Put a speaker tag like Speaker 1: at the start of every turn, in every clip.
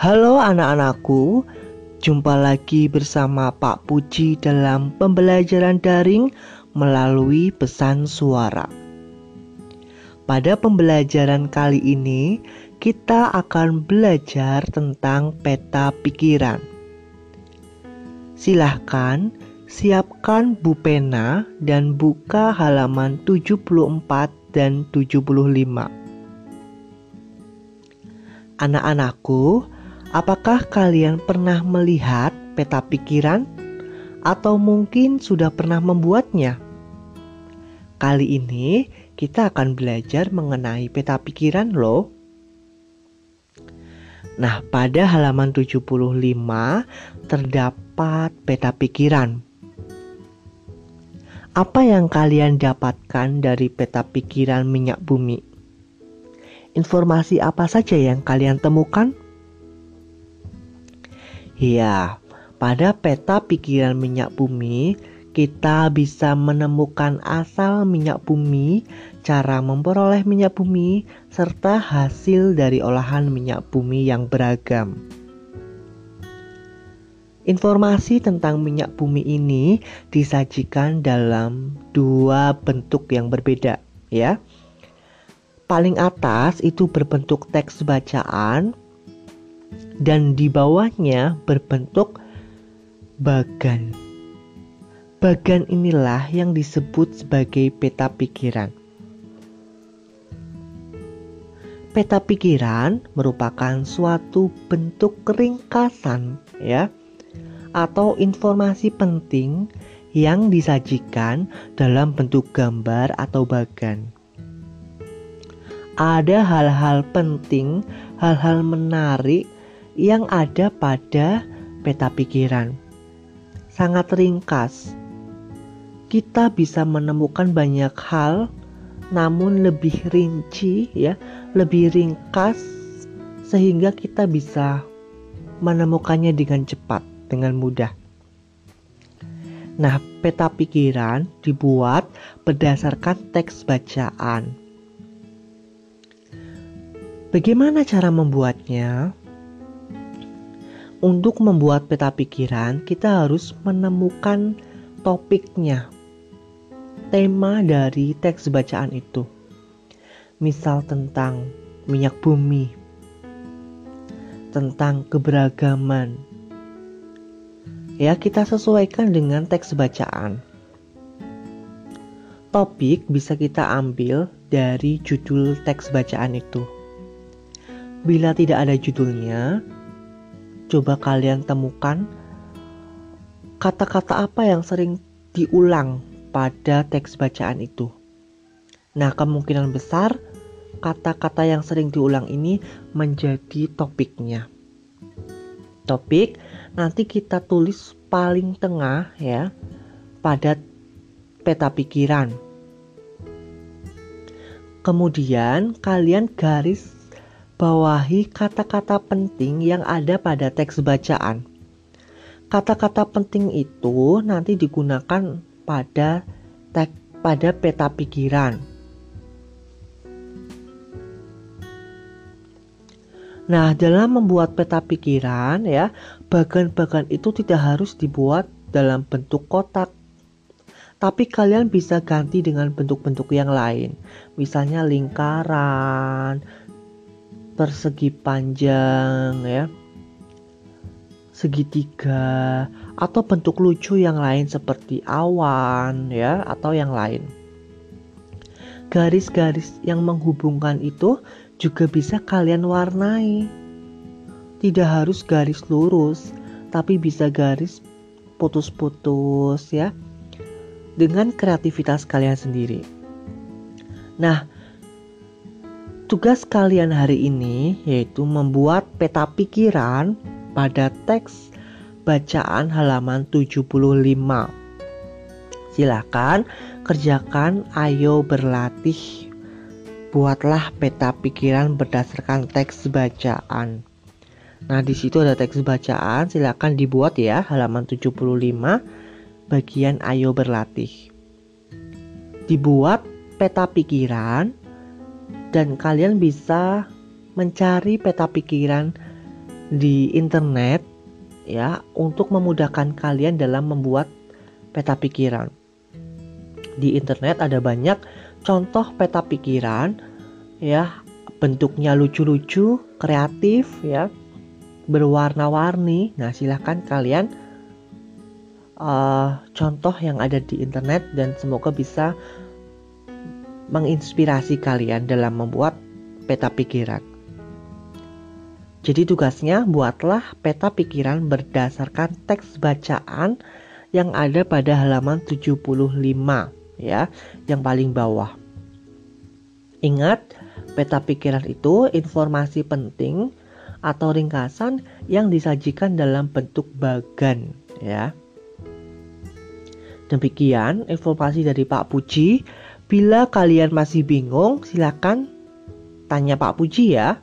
Speaker 1: Halo anak-anakku, jumpa lagi bersama Pak Puji dalam pembelajaran daring melalui pesan suara. Pada pembelajaran kali ini, kita akan belajar tentang peta pikiran. Silahkan siapkan pena dan buka halaman 74 dan 75. Anak-anakku, Apakah kalian pernah melihat peta pikiran, atau mungkin sudah pernah membuatnya? Kali ini kita akan belajar mengenai peta pikiran, loh. Nah, pada halaman 75 terdapat peta pikiran. Apa yang kalian dapatkan dari peta pikiran minyak bumi? Informasi apa saja yang kalian temukan? Ya, pada peta pikiran minyak bumi, kita bisa menemukan asal minyak bumi, cara memperoleh minyak bumi, serta hasil dari olahan minyak bumi yang beragam. Informasi tentang minyak bumi ini disajikan dalam dua bentuk yang berbeda, ya. Paling atas itu berbentuk teks bacaan, dan di bawahnya berbentuk bagan. Bagan inilah yang disebut sebagai peta pikiran. Peta pikiran merupakan suatu bentuk ringkasan ya atau informasi penting yang disajikan dalam bentuk gambar atau bagan. Ada hal-hal penting, hal-hal menarik yang ada pada peta pikiran. Sangat ringkas. Kita bisa menemukan banyak hal namun lebih rinci ya, lebih ringkas sehingga kita bisa menemukannya dengan cepat, dengan mudah. Nah, peta pikiran dibuat berdasarkan teks bacaan. Bagaimana cara membuatnya? Untuk membuat peta pikiran, kita harus menemukan topiknya, tema dari teks bacaan itu. Misal tentang minyak bumi, tentang keberagaman. Ya, kita sesuaikan dengan teks bacaan. Topik bisa kita ambil dari judul teks bacaan itu. Bila tidak ada judulnya, coba kalian temukan kata-kata apa yang sering diulang pada teks bacaan itu. Nah, kemungkinan besar kata-kata yang sering diulang ini menjadi topiknya. Topik nanti kita tulis paling tengah ya pada peta pikiran. Kemudian kalian garis bawahi kata-kata penting yang ada pada teks bacaan. Kata-kata penting itu nanti digunakan pada teks pada peta pikiran. Nah, dalam membuat peta pikiran ya, bagan-bagan itu tidak harus dibuat dalam bentuk kotak. Tapi kalian bisa ganti dengan bentuk-bentuk yang lain. Misalnya lingkaran, persegi panjang ya segitiga atau bentuk lucu yang lain seperti awan ya atau yang lain. Garis-garis yang menghubungkan itu juga bisa kalian warnai. Tidak harus garis lurus, tapi bisa garis putus-putus ya. Dengan kreativitas kalian sendiri. Nah, Tugas kalian hari ini yaitu membuat peta pikiran pada teks bacaan halaman 75. Silakan kerjakan, ayo berlatih. Buatlah peta pikiran berdasarkan teks bacaan. Nah, di situ ada teks bacaan, silakan dibuat ya halaman 75 bagian ayo berlatih. Dibuat peta pikiran dan kalian bisa mencari peta pikiran di internet ya untuk memudahkan kalian dalam membuat peta pikiran. Di internet ada banyak contoh peta pikiran ya, bentuknya lucu-lucu, kreatif ya, berwarna-warni. Nah, silahkan kalian uh, contoh yang ada di internet dan semoga bisa menginspirasi kalian dalam membuat peta pikiran. Jadi tugasnya buatlah peta pikiran berdasarkan teks bacaan yang ada pada halaman 75 ya, yang paling bawah. Ingat, peta pikiran itu informasi penting atau ringkasan yang disajikan dalam bentuk bagan ya. Demikian informasi dari Pak Puji. Bila kalian masih bingung, silakan tanya Pak Puji ya.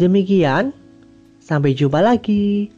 Speaker 1: Demikian, sampai jumpa lagi.